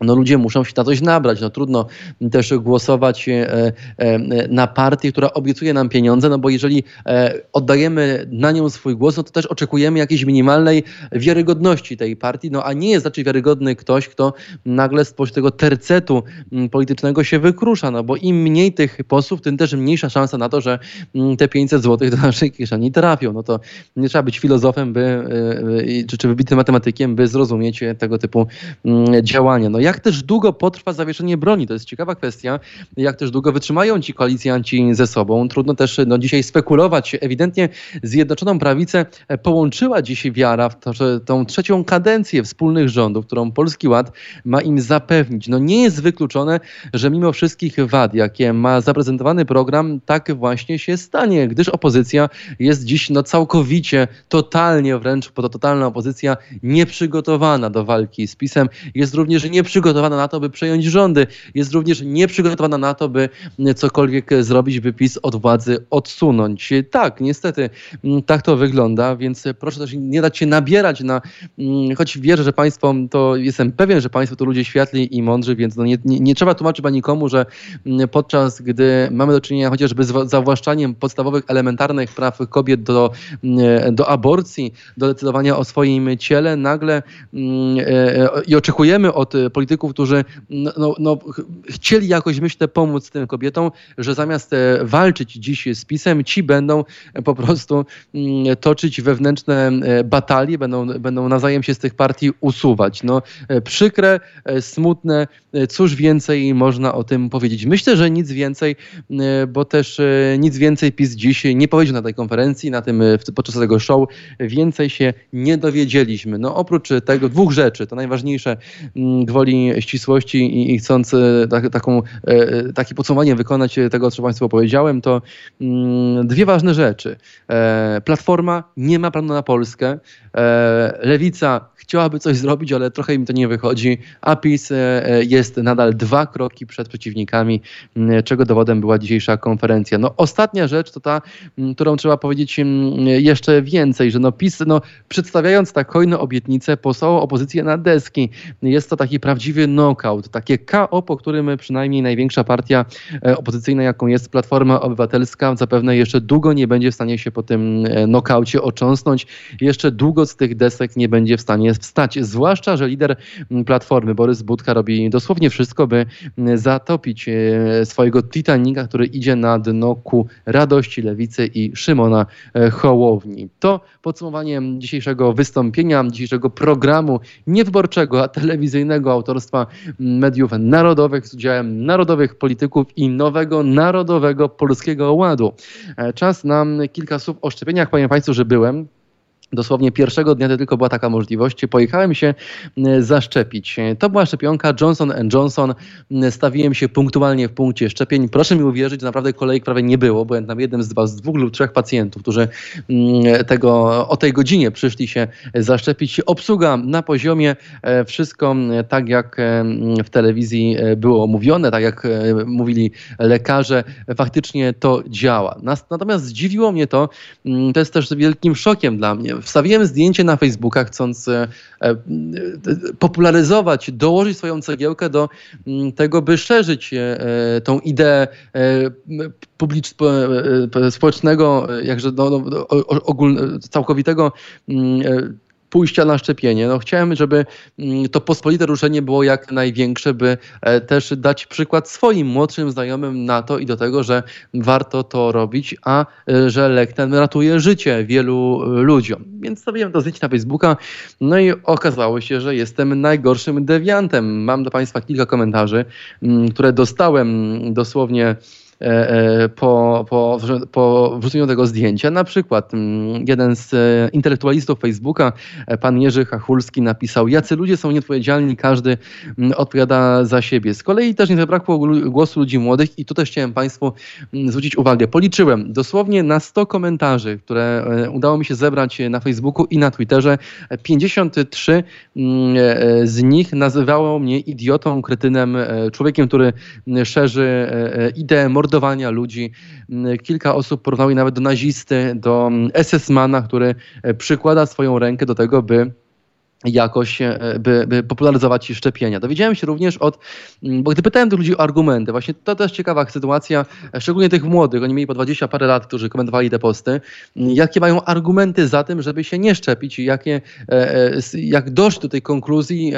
no ludzie muszą się na coś nabrać. No trudno też głosować e, e, na partię, która obiecuje nam pieniądze, no bo jeżeli e, oddajemy na nią swój głos, no to też oczekujemy jakiejś minimalnej wiarygodności tej partii, no a nie jest raczej wiarygodny ktoś, kto nagle spośród tego tercetu politycznego się wykrusza, no bo im mniej tych posłów, tym też mniejsza szansa na to, że te 500 złotych do naszej kieszeni trafią. No to nie trzeba być filozofem, by, czy, czy wybitym matematykiem, by zrozumieć tego typu działania. No jak też długo potrwa zawieszenie broni? To jest ciekawa kwestia. Jak też długo wytrzymają ci koalicjanci ze sobą? Trudno też no, dzisiaj spekulować. Ewidentnie Zjednoczoną Prawicę połączyła dzisiaj wiara w to, że tą trzecią kadencję wspólnych rządów, którą Polski Ład ma im zapewnić. No nie jest wykluczone, że mimo wszystkich wad, jakie ma zaprezentowany program, tak właśnie się stanie, gdyż opozycja jest dziś no, całkowicie, totalnie wręcz, bo to totalna opozycja nieprzygotowana do walki z PiSem. Jest również nieprzygotowana nieprzygotowana na to, by przejąć rządy. Jest również nieprzygotowana na to, by cokolwiek zrobić, by PiS od władzy odsunąć. Tak, niestety mm, tak to wygląda, więc proszę też nie dać się nabierać na, mm, choć wierzę, że państwo, to jestem pewien, że państwo to ludzie światli i mądrzy, więc no nie, nie, nie trzeba tłumaczyć nikomu, że mm, podczas gdy mamy do czynienia chociażby z zawłaszczaniem podstawowych, elementarnych praw kobiet do, do aborcji, do decydowania o swoim ciele, nagle e, e, i oczekujemy od polityków, polityków, którzy no, no, no, chcieli jakoś, myślę, pomóc tym kobietom, że zamiast e, walczyć dziś z PiSem, ci będą po prostu mm, toczyć wewnętrzne e, batalie, będą, będą nawzajem się z tych partii usuwać. No, e, przykre, smutne, cóż więcej można o tym powiedzieć. Myślę, że nic więcej, bo też nic więcej PiS dziś nie powiedział na tej konferencji, na tym, podczas tego show. Więcej się nie dowiedzieliśmy. No oprócz tego dwóch rzeczy, to najważniejsze mm, ścisłości i, i chcąc e, tak, taką, e, takie podsumowanie wykonać tego, co Państwu powiedziałem, to mm, dwie ważne rzeczy. E, Platforma nie ma planu na Polskę. Lewica chciałaby coś zrobić, ale trochę im to nie wychodzi. A PiS jest nadal dwa kroki przed przeciwnikami, czego dowodem była dzisiejsza konferencja. No, ostatnia rzecz to ta, którą trzeba powiedzieć jeszcze więcej, że no PiS, no, przedstawiając tak hojne obietnice, posłał opozycję na deski. Jest to taki prawdziwy prawdziwy knockout, takie KO, po którym przynajmniej największa partia e, opozycyjna, jaką jest Platforma Obywatelska, zapewne jeszcze długo nie będzie w stanie się po tym e, nokaucie ocząsnąć. Jeszcze długo z tych desek nie będzie w stanie wstać. Zwłaszcza, że lider Platformy, Borys Budka, robi dosłownie wszystko, by zatopić e, swojego Titanika, który idzie na dno ku radości Lewicy i Szymona Hołowni. To podsumowanie dzisiejszego wystąpienia, dzisiejszego programu niewyborczego, a telewizyjnego autorstwa autorstwa mediów narodowych z udziałem narodowych polityków i nowego narodowego polskiego ładu. E, czas na kilka słów o szczepieniach. Powiem Państwu, że byłem Dosłownie pierwszego dnia tylko była taka możliwość. Pojechałem się zaszczepić. To była szczepionka Johnson Johnson. Stawiłem się punktualnie w punkcie szczepień. Proszę mi uwierzyć, że naprawdę kolejek prawie nie było. Byłem tam jednym z, dwa, z dwóch lub trzech pacjentów, którzy tego, o tej godzinie przyszli się zaszczepić. Obsługa na poziomie, e, wszystko tak jak w telewizji e, było mówione, tak jak e, mówili lekarze, faktycznie to działa. Natomiast zdziwiło mnie to, to jest też wielkim szokiem dla mnie wstawiłem zdjęcie na Facebooka, chcąc e, e, popularyzować, dołożyć swoją cegiełkę do mm, tego, by szerzyć e, tą ideę publicz, społecznego, jakże no, no, całkowitego mm, pójścia na szczepienie. No, chciałem, żeby mm, to pospolite ruszenie było jak największe, by e, też dać przykład swoim młodszym znajomym na to i do tego, że warto to robić, a e, że lek ten ratuje życie wielu e, ludziom. Więc stawiłem to zdjęcie na Facebooka, no i okazało się, że jestem najgorszym dewiantem. Mam do Państwa kilka komentarzy, mm, które dostałem dosłownie po, po, po wrzuceniu tego zdjęcia. Na przykład mm, jeden z e, intelektualistów Facebooka, pan Jerzy Hachulski napisał, jacy ludzie są nieodpowiedzialni, każdy mm, odpowiada za siebie. Z kolei też nie zabrakło głosu ludzi młodych i tu też chciałem Państwu mm, zwrócić uwagę. Policzyłem dosłownie na 100 komentarzy, które udało mi się zebrać na Facebooku i na Twitterze, 53 z nich nazywało mnie idiotą, kretynem, człowiekiem, który szerzy ideę mordowania ludzi. Mm, kilka osób porównało je nawet do nazisty, do mm, SS-mana, który e, przykłada swoją rękę do tego, by jakoś, e, by, by popularyzować szczepienia. Dowiedziałem się również od, mm, bo gdy pytałem tych ludzi o argumenty, właśnie to też ciekawa sytuacja, e, szczególnie tych młodych, oni mieli po 20 parę lat, którzy komentowali te posty, mm, jakie mają argumenty za tym, żeby się nie szczepić i jakie, e, jak dojść do tej konkluzji,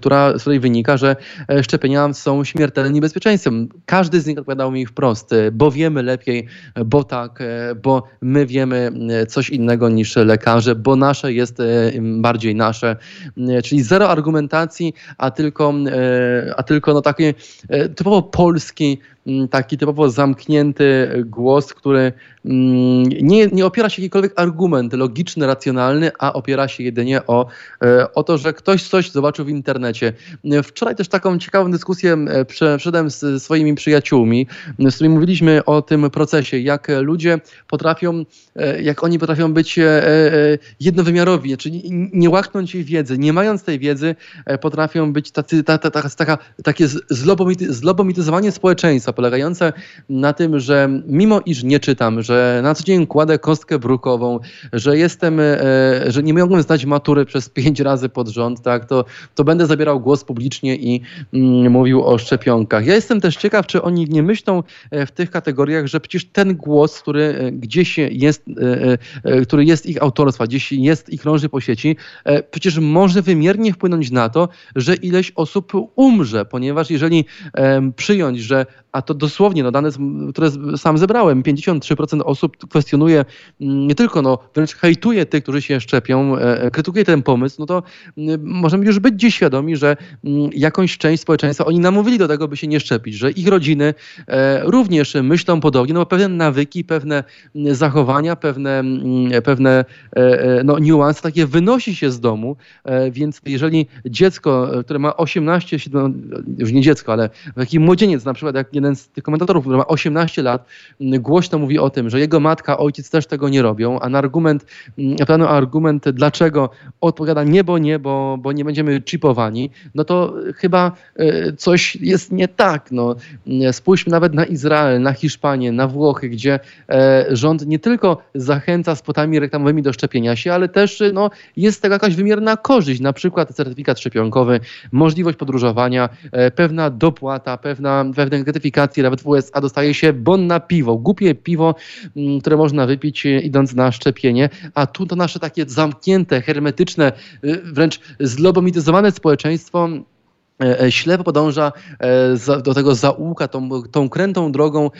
która, z której wynika, że szczepienia są śmiertelnym niebezpieczeństwem. Każdy z nich odpowiadał mi wprost, bo wiemy lepiej, bo tak, bo my wiemy coś innego niż lekarze, bo nasze jest bardziej nasze, e, czyli zero argumentacji, a tylko, e, a tylko no taki e, typowo polski taki typowo zamknięty głos, który mm, nie, nie opiera się jakikolwiek argument logiczny, racjonalny, a opiera się jedynie o, e, o to, że ktoś coś zobaczył w internecie. Wczoraj też taką ciekawą dyskusję e, przeszedłem z swoimi przyjaciółmi, z którymi mówiliśmy o tym procesie, jak ludzie potrafią, e, jak oni potrafią być jednowymiarowi, czyli nie łaknąć jej wiedzy. Nie mając tej wiedzy, potrafią być tacy, ta, ta, ta, taka, takie zlobomityzowanie społeczeństwa, polegające na tym, że mimo iż nie czytam, że na co dzień kładę kostkę brukową, że jestem, e, że nie mogłem zdać matury przez pięć razy pod rząd, tak, to, to będę zabierał głos publicznie i mm, mówił o szczepionkach. Ja jestem też ciekaw, czy oni nie myślą e, w tych kategoriach, że przecież ten głos, który e, gdzieś jest, który jest ich autorstwa, gdzieś jest i krąży po sieci, przecież może wymiernie wpłynąć na to, że ileś osób umrze, ponieważ jeżeli przyjąć, że a to dosłownie, no dane, które sam zebrałem, 53% osób kwestionuje, mm, nie tylko, no wręcz hejtuje tych, którzy się szczepią, e, e, krytykuje ten pomysł, no to mm, możemy już być dziś świadomi, że mm, jakąś część społeczeństwa oni namówili do tego, by się nie szczepić, że ich rodziny e, również myślą podobnie, no bo pewne nawyki, pewne zachowania, pewne, pewne no, niuanse takie wynosi się z domu, więc jeżeli dziecko, które ma 18, 7, już nie dziecko, ale taki młodzieniec na przykład, jak jeden z tych komentatorów, który ma 18 lat, głośno mówi o tym, że jego matka, ojciec też tego nie robią, a na argument, na argument, dlaczego odpowiada nie, bo nie, bo, bo nie będziemy chipowani, no to chyba e, coś jest nie tak. No, spójrzmy nawet na Izrael, na Hiszpanię, na Włochy, gdzie e, rząd nie tylko zachęca spotami reklamowymi do szczepienia się, ale też no, jest tego jakaś wymierna korzyść, na przykład certyfikat szczepionkowy, możliwość podróżowania, e, pewna dopłata, pewna, pewne gratyfikacji, nawet w USA dostaje się bon na piwo, głupie piwo, mm, które można wypić e, idąc na szczepienie, a tu to nasze takie zamknięte, hermetyczne, e, wręcz zlobomityzowane społeczeństwo ślepo podąża e, do tego zaułka, tą, tą krętą drogą,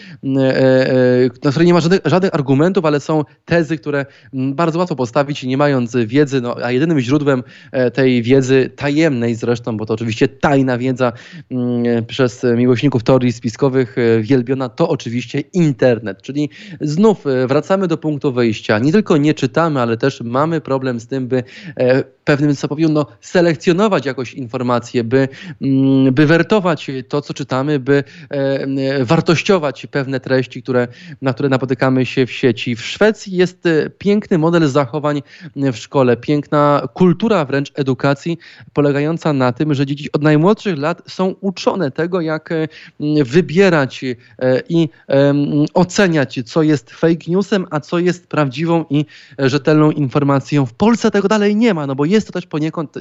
na której nie ma żadnych, żadnych, argumentów, ale są tezy, które bardzo łatwo postawić, nie mając wiedzy, no, a jedynym źródłem tej wiedzy, tajemnej zresztą, bo to oczywiście tajna wiedza przez miłośników teorii spiskowych wielbiona, to oczywiście internet, czyli znów wracamy do punktu wyjścia. Nie tylko nie czytamy, ale też mamy problem z tym, by pewnym stopniu no, selekcjonować jakoś informacje, by by wertować to, co czytamy, by e, wartościować pewne treści, które, na które napotykamy się w sieci. W Szwecji jest e, piękny model zachowań w szkole, piękna kultura wręcz edukacji, polegająca na tym, że dzieci od najmłodszych lat są uczone tego, jak e, wybierać i oceniać, co jest fake newsem, a co jest prawdziwą i rzetelną informacją. W Polsce tego dalej nie ma, no bo jest to też poniekąd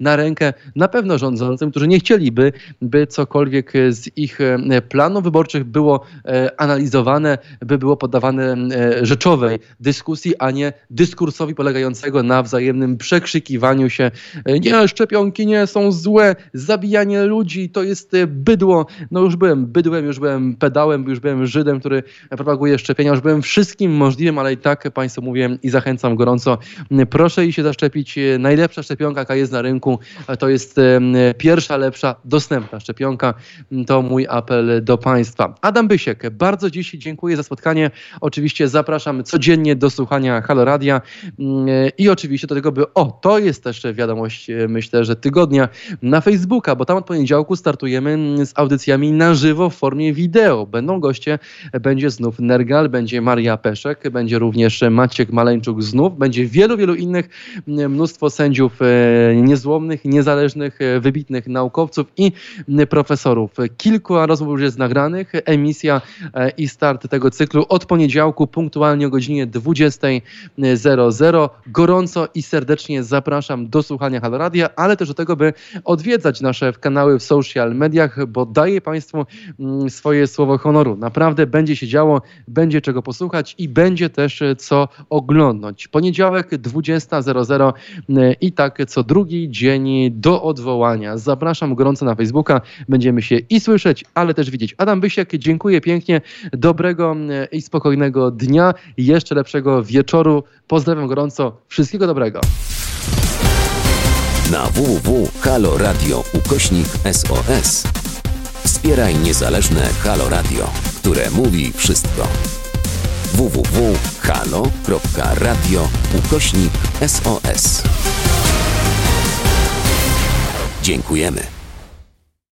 na rękę na pewno rządzącym, którzy nie chcieliby, by cokolwiek z ich e, planów wyborczych było e, analizowane, by było poddawane e, rzeczowej dyskusji, a nie dyskursowi polegającego na wzajemnym przekrzykiwaniu się. Nie, szczepionki nie są złe, zabijanie ludzi to jest bydło. No już byłem bydłem, już byłem pedałem, już byłem Żydem, który propaguje szczepienia, już byłem wszystkim możliwym, ale i tak Państwu mówię i zachęcam gorąco. Proszę i się zaszczepić. Najlepsza szczepionka, jaka jest na rynku, to jest pierwsza lepsza dostępna szczepionka. To mój apel do Państwa. Adam Bysiek, bardzo dziś dziękuję za spotkanie. Oczywiście zapraszam codziennie do słuchania Halo Radia i oczywiście do tego, by o, to jest też wiadomość, myślę, że tygodnia na Facebooka, bo tam od poniedziałku startujemy z audycjami na żywo w formie wideo. Będą goście, będzie znów Nergal, będzie Maria Peszek, będzie również Maciek Maleńczuk znów, będzie wielu, wielu innych, mnóstwo sędziów e, niezłomnych, niezależnych, e, wybitnych naukowców i profesorów. Kilku rozmów już jest nagranych. Emisja e, i start tego cyklu od poniedziałku punktualnie o godzinie 20.00. Gorąco i serdecznie zapraszam do słuchania Halo Radia, ale też do tego, by odwiedzać nasze kanały w social mediach, bo daję Państwu mm, swoje słowo honoru. Naprawdę będzie się działo, będzie czego posłuchać i będzie też e, co oglądać. Poniedziałek 20.00 e, i tak co drugi dzień do odwołania. Zapraszam gorąco na Facebooka. Będziemy się i słyszeć, ale też widzieć. Adam Bysiek, dziękuję pięknie. Dobrego e, i spokojnego dnia. Jeszcze lepszego wieczoru. Pozdrawiam gorąco. Wszystkiego dobrego. Na www.haloradio ukośnik SOS wspieraj niezależne Halo Radio, które mówi wszystko www.halo.radio ukośnik SOS. Dziękujemy.